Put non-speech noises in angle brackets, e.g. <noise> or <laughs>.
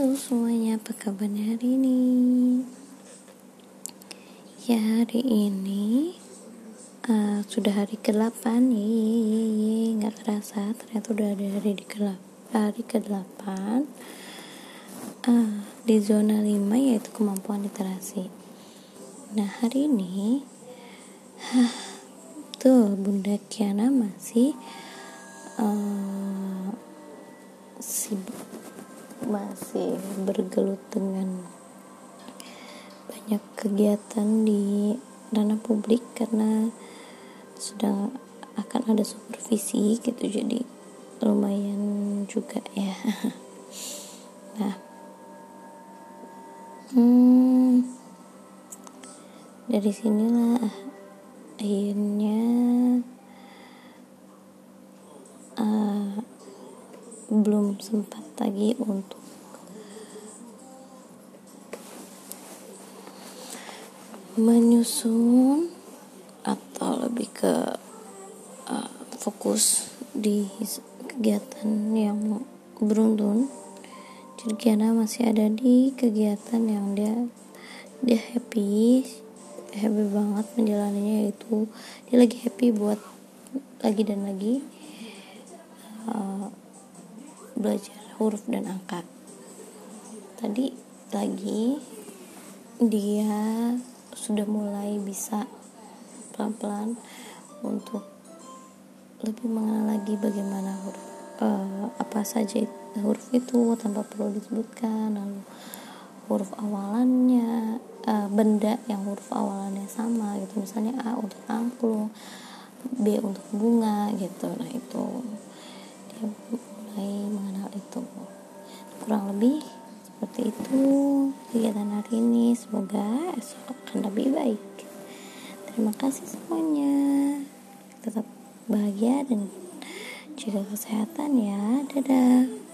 Halo semuanya, apa kabarnya hari ini? Ya hari ini uh, sudah hari ke-8 ye, ye, ye, nggak kerasa ternyata udah ada hari di ke hari ke-8 uh, di zona 5 yaitu kemampuan literasi. Nah hari ini huh, tuh Bunda Kiana masih uh, sibuk masih bergelut dengan banyak kegiatan di ranah publik karena sedang akan ada supervisi gitu jadi lumayan juga ya. <laughs> Nah. Hmm, dari sinilah akhirnya belum sempat lagi untuk menyusun atau lebih ke uh, fokus di kegiatan yang beruntun. Jadi Kiana masih ada di kegiatan yang dia dia happy happy banget menjalaninya yaitu dia lagi happy buat lagi dan lagi. Uh, belajar huruf dan angka. Tadi lagi dia sudah mulai bisa pelan-pelan untuk lebih mengenal lagi bagaimana huruf uh, apa saja huruf itu tanpa perlu disebutkan lalu huruf awalannya uh, benda yang huruf awalannya sama gitu. Misalnya A untuk angklung B untuk bunga gitu. Nah itu dia kurang lebih seperti itu. Kegiatan hari ini. Semoga esok akan lebih baik. Terima kasih semuanya. Tetap bahagia dan jaga kesehatan ya. Dadah